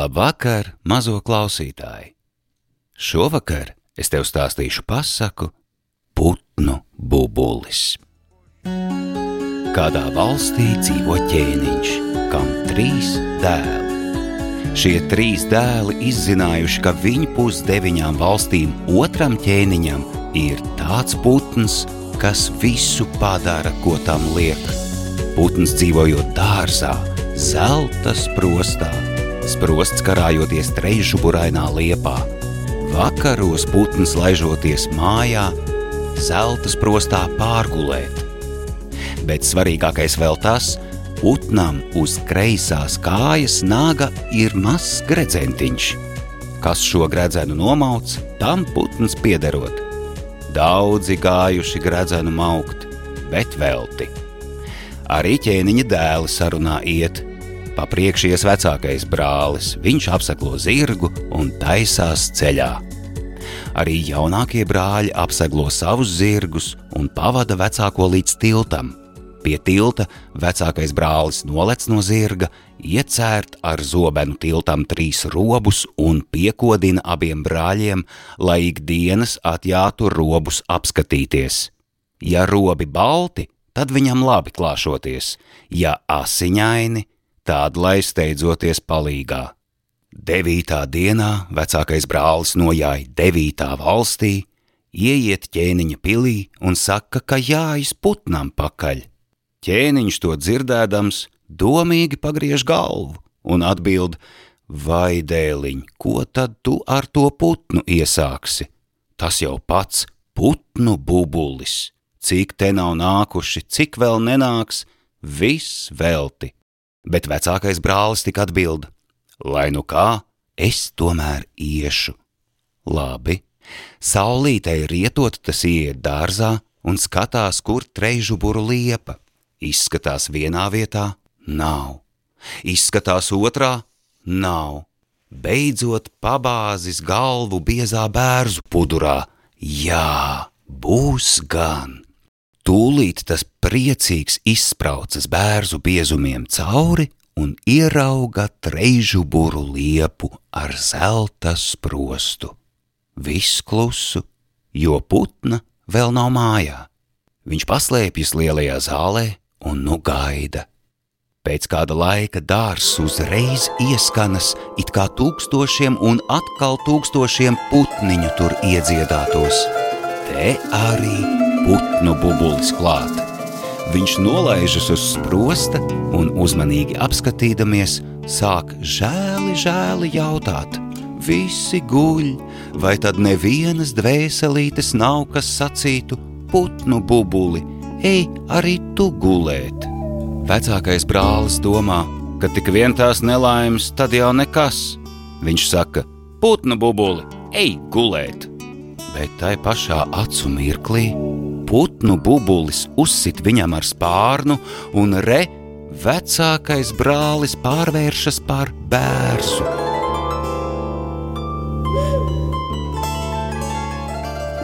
Labvakar, mazo klausītāji! Šovakar es tev stāstīšu pasaku Putnu bubulis. Kādā valstī dzīvo ķēniņš, kam trīs dēli. Šie trīs dēli izzinājuši, ka viņu pus deviņām valstīm otram ķēniņam ir tāds putns, kas visu padara, ko tam liek. Putns dzīvojot dārzā, zelta sprostā, sprosts karājoties trejušuburainā liepā. Vakaros putns laižoties mājā, zelta sprostā pārgulēt. Bet svarīgākais vēl tas, putnam uz kreisās kājas nāga ir mazs gredzentiņš. Kas šo gredzenu nomauc, tam putns piederot. Daudzi gājuši gredzenu maukt, bet velti. Arī ķēniņa dēli sarunā iet, Pa priekšies vecākais brālis, viņš apsaklo zirgu un taisās ceļā. Arī jaunākie brāļi apseglo savus zirgus un pavada vecāko līdz tiltam. Pie tilta vecākais brālis nolec no zirga, iecērt ar zobenu tiltam trīs robus un piekodina abiem brāļiem, lai ikdienas atjātu robus apskatīties. Ja robi balti, tad viņam labi klāšoties, ja asiņaini, tād lai steidzoties palīgā. Devītā dienā vecākais brālis nojāja devītā valstī, ieiet ķēniņa pilī un saka, ka jāiz putnam pakaļ. Ķēniņš to dzirdēdams, domīgi pagriež galvu un atbild: Vai dēliņ, ko tad tu ar to putnu iesāksi? Tas jau pats putnu bubulis. Cik te nav nākuši, cik vēl nenāks, viss velti bet vecākais brālis tik atbild: Lai nu kā, es tomēr iešu. Labi, saulītei rietot, tas iet dārzā un skatās, kur trežuburu liepa. Izskatās vienā vietā, nav. Izskatās otrā, nav. Beidzot pabāzis galvu biezā bērzu pudurā. Jā, būs gan! Tūlīt tas priecīgs izspraucas bērzu biezumiem cauri un ierauga treižu buru liepu ar zelta sprostu. Viss klusu, jo putna vēl nav mājā. Viņš paslēpjas lielajā zālē un nu gaida. Pēc kāda laika dārzs uzreiz ieskanas, it kā tūkstošiem un atkal tūkstošiem putniņu tur iedziedātos. Te arī putnu bubulis klāt. Viņš nolaižas uz sprosta un uzmanīgi apskatīdamies, sāk žēli, žēli jautāt. Visi guļ, vai tad nevienas dvēselītes nav, kas sacītu putnu bubuli, ej arī tu gulēt. Vecākais brālis domā, ka tik vien tās nelaimes, tad jau nekas. Viņš saka, putnu bubuli, ej gulēt! Bet tai pašā acu mirklī putnu bubulis uzsit viņam ar spārnu, un re, vecākais brālis pārvēršas par bērnu.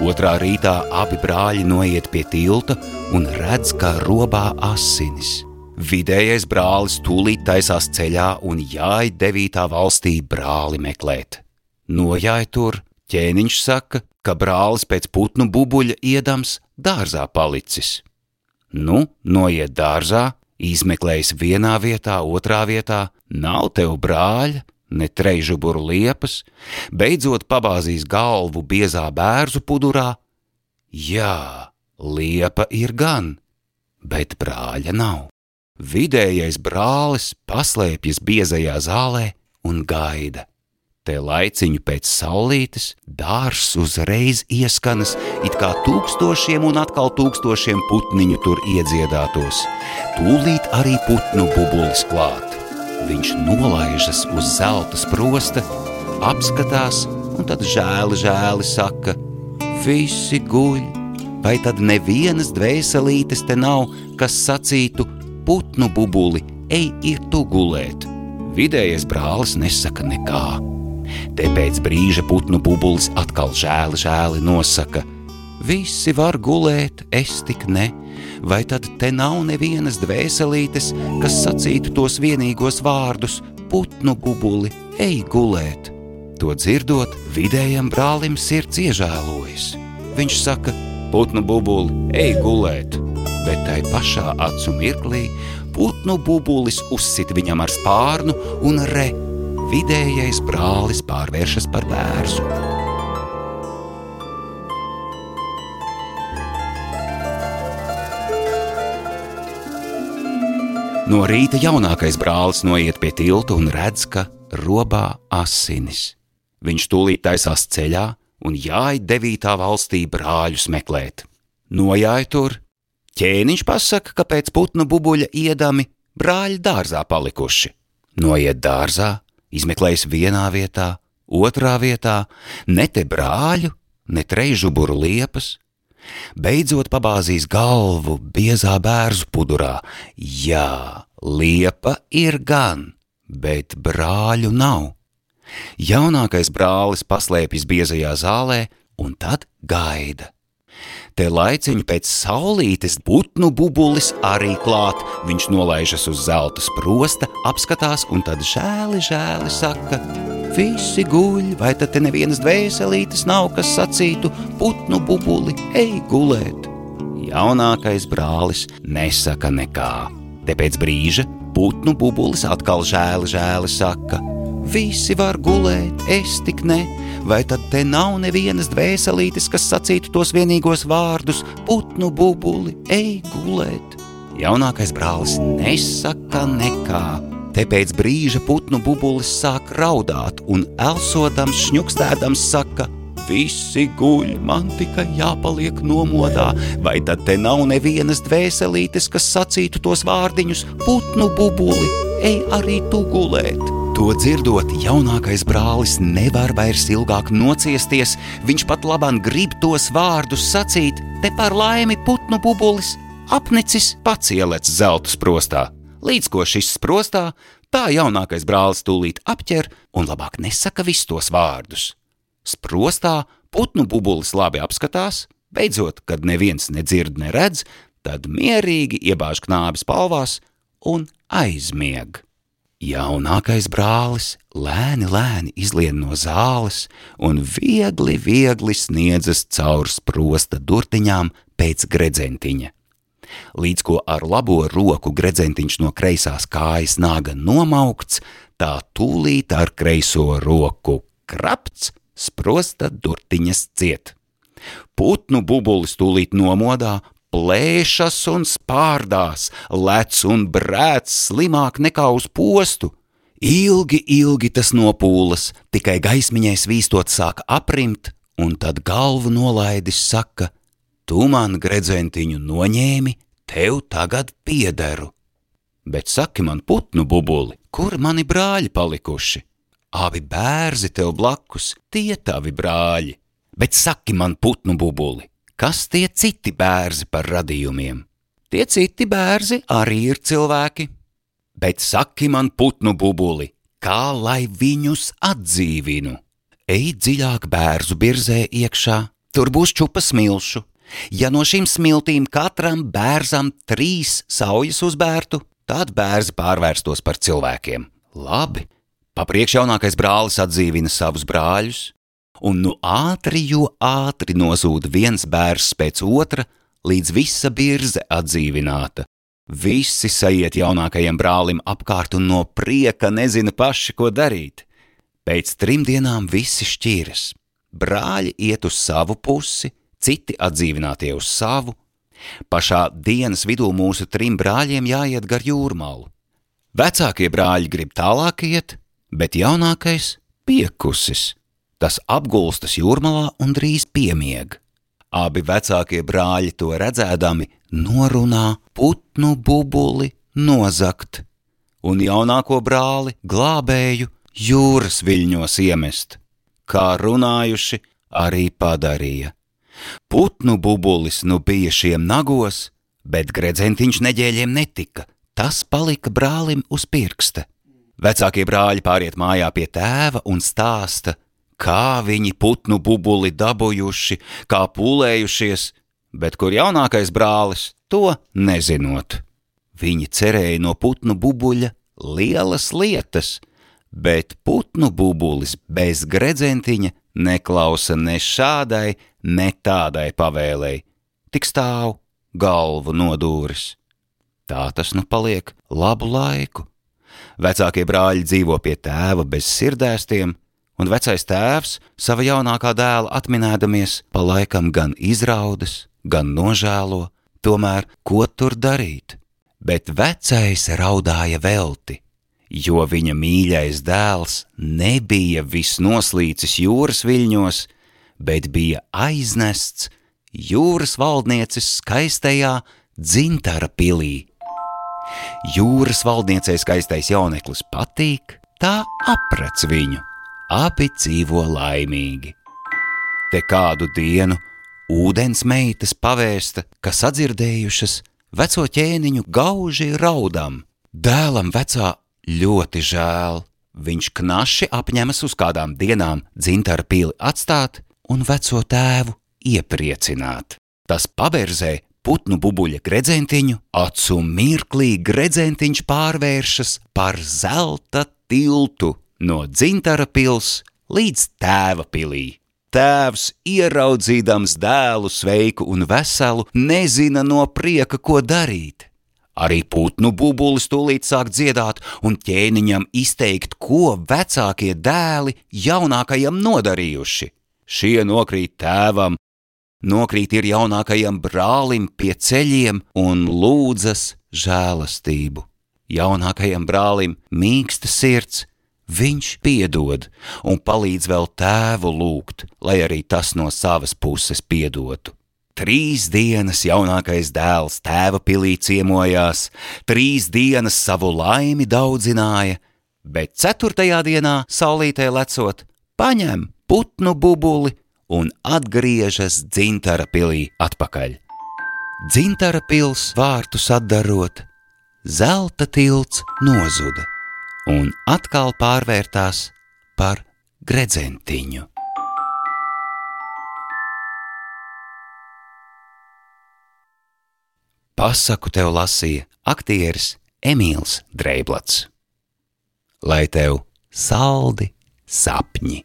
Otrā rītā abi brāļi noiet pie tilta un redz, kā robā asinis. Vidējais brālis tūlīt taisās ceļā un jāj devītā valstī brāli meklēt. Nojāja tur, ķēniņš saka, ka brālis pēc putnu bubuļa iedams dārzā palicis. Nu, noiet dārzā, izmeklējis vienā vietā, otrā vietā, nav tev brāļa, ne trežuburu liepas, beidzot pabāzīs galvu biezā bērzu pudurā. Jā, liepa ir gan, bet brāļa nav. Vidējais brālis paslēpjas biezajā zālē un gaida. Te laiciņu pēc saulītes dārzs uzreiz ieskanas, it kā tūkstošiem un atkal tūkstošiem putniņu tur iedziedātos. Tūlīt arī putnu bubulis klāt. Viņš nolaižas uz zelta sprosta, apskatās un tad žēli, žēli saka: Visi guļ, vai tad nevienas dvēselītes te nav, kas sacītu: Putnu bubuli, ej, ir tu gulēt! Vidējais brālis nesaka nekā. Te pēc brīža putnu bubulis atkal žēli, žēli nosaka: Visi var gulēt, es tik ne, vai tad te nav nevienas dvēselītes, kas sacītu tos vienīgos vārdus: putnu bubuli, ej gulēt. To dzirdot, vidējam brālim sirds iežēlojas. Viņš saka, putnu bubuli, ej gulēt, bet tai pašā acu mirklī putnu bubulis uzsit viņam ar spārnu un re, vidējais brālis pārvēršas par bērzu. No rīta jaunākais brālis noiet pie tilta un redz, ka robā asinis. Viņš tūlīt taisās ceļā un jāj devītā valstī brāļus meklēt. Nojāja tur, ķēniņš pasaka, ka pēc putnu bubuļa iedami brāļi dārzā palikuši. Noiet dārzā, izmeklējis vienā vietā, otrā vietā, ne te brāļu, ne trežuburu liepas, Beidzot pabāzīs galvu biezā bērzu pudurā. Jā, liepa ir gan, bet brāļu nav. Jaunākais brālis paslēpjas biezajā zālē un tad gaida. Te laiciņu pēc saulītes putnu bubulis arī klāt. Viņš nolaižas uz zelta sprosta, apskatās un tad žēli, žēli saka: Visi guļ, vai tad te nevienas dvēselītes nav, kas sacītu putnu bubuli, ej gulēt. Jaunākais brālis nesaka nekā. Te pēc brīža putnu bubulis atkal žēli, žēli saka: Visi var gulēt, es tik ne vai tad te nav nevienas dvēselītes, kas sacītu tos vienīgos vārdus - putnu bubuli, ej gulēt. Jaunākais brālis nesaka nekā. Te pēc brīža putnu bubulis sāk raudāt un elsodams, šņukstēdams saka: Visi guļ, man tikai jāpaliek nomodā, vai tad te nav nevienas dvēselītes, kas sacītu tos vārdiņus - putnu bubuli, ej arī tu gulēt. To dzirdot, jaunākais brālis nevar vairs ilgāk nociesties. Viņš pat labāk grib tos vārdus sacīt, te par laimi putnu bubulis apnicis pats ielec zelta sprostā. Līdz ko šis sprostā, tā jaunākais brālis tūlīt apķer un labāk nesaka visus tos vārdus. Sprostā putnu bubulis labi apskatās, beidzot, kad neviens nedzird, neredz, tad mierīgi iebāž knābis palvās un aizmieg. Jaunākais brālis lēni, lēni izlien no zāles un viegli, viegli sniedzas caur sprosta durtiņām pēc gredzentiņa. Līdz ko ar labo roku gredzentiņš no kreisās kājas nāga nomaukts, tā tūlīt ar kreiso roku krapts sprosta durtiņas ciet. Putnu bubulis tūlīt nomodā, plēšas un spārdās, lec un brēc slimāk nekā uz postu. Ilgi, ilgi tas nopūlas, tikai gaismiņai svīstot sāk aprimt, un tad galvu nolaidis saka: Tu man gredzentiņu noņēmi, tev tagad piederu. Bet saki man, putnu bubuli, kur mani brāļi palikuši? Abi bērzi tev blakus, tie tavi brāļi, bet saki man, putnu bubuli, kas tie citi bērzi par radījumiem. Tie citi bērzi arī ir cilvēki, bet saki man putnu bubuli, kā lai viņus atdzīvinu. Ej dziļāk bērzu birzē iekšā, tur būs čupa smilšu. Ja no šīm smiltīm katram bērzam trīs saujas uzbērtu, tad bērzi pārvērstos par cilvēkiem. Labi, papriekš jaunākais brālis atdzīvina savus brāļus, un nu ātri, jo ātri nozūd viens bērs pēc otra, līdz visa birze atdzīvināta. Visi sajiet jaunākajam brālim apkārt un no prieka nezina paši, ko darīt. Pēc trim dienām visi šķīras. Brāļi iet uz savu pusi, citi atdzīvinātie uz savu. Pašā dienas vidū mūsu trim brāļiem jāiet gar jūrmālu. Vecākie brāļi grib tālāk iet, bet jaunākais piekusis. Tas apgulstas jūrmalā un drīz piemieg. Abi vecākie brāļi to redzēdami norunā putnu bubuli nozakt, un jaunāko brāli glābēju jūras viļņos iemest, kā runājuši arī padarīja. Putnu bubulis nu bija šiem nagos, bet gredzentiņš neģēļiem netika, tas palika brālim uz pirksta. Vecākie brāļi pāriet mājā pie tēva un stāsta, kā viņi putnu bubuli dabūjuši, kā pūlējušies, bet kur jaunākais brālis to nezinot. Viņi cerēja no putnu bubuļa lielas lietas, bet putnu bubulis bez gredzentiņa neklausa ne šādai, ne tādai pavēlei, tik stāv galvu nodūris. Tā tas nu paliek labu laiku. Vecākie brāļi dzīvo pie tēva bez sirdēstiem, un vecais tēvs sava jaunākā dēla atminēdamies pa laikam gan izraudas, gan nožēlo, tomēr ko tur darīt? Bet vecais raudāja velti, jo viņa mīļais dēls nebija visnoslīcis jūras viļņos, bet bija aiznests jūras valdnieces skaistajā dzintara pilī. Jūras valdniecei skaistais jauneklis patīk, tā aprec viņu abi dzīvo laimīgi. Te kādu dienu ūdens meitas pavēsta, ka sadzirdējušas veco ķēniņu gauži raudam. Dēlam vecā ļoti žēl. Viņš knaši apņemas uz kādām dienām dzintara pili atstāt un veco tēvu iepriecināt. Tas paberzē putnu bubuļa gredzentiņu, acu mirklī gredzentiņš pārvēršas par zelta tiltu no dzintara pils līdz tēva pilī. Tēvs, ieraudzīdams dēlu sveiku un veselu, nezina no prieka, ko darīt. Arī putnu bubulis tūlīt sāk dziedāt un ķēniņam izteikt, ko vecākie dēli jaunākajam nodarījuši. Šie nokrīt tēvam, nokrīt ir jaunākajam brālim pie ceļiem un lūdzas žēlastību. Jaunākajam brālim mīksta sirds, Viņš piedod un palīdz vēl tēvu lūgt, lai arī tas no savas puses piedotu. Trīs dienas jaunākais dēls tēva pilī ciemojās, trīs dienas savu laimi daudzināja, bet ceturtajā dienā, saulītē lecot, paņem putnu bubuli un atgriežas dzintara pilī atpakaļ. Dzintara pils vārtus atdarot, zelta tilts nozuda un atkal pārvērtās par gredzentiņu. Pasaku tev lasīja aktieris Emīls Dreiblats. Lai tev saldi sapņi!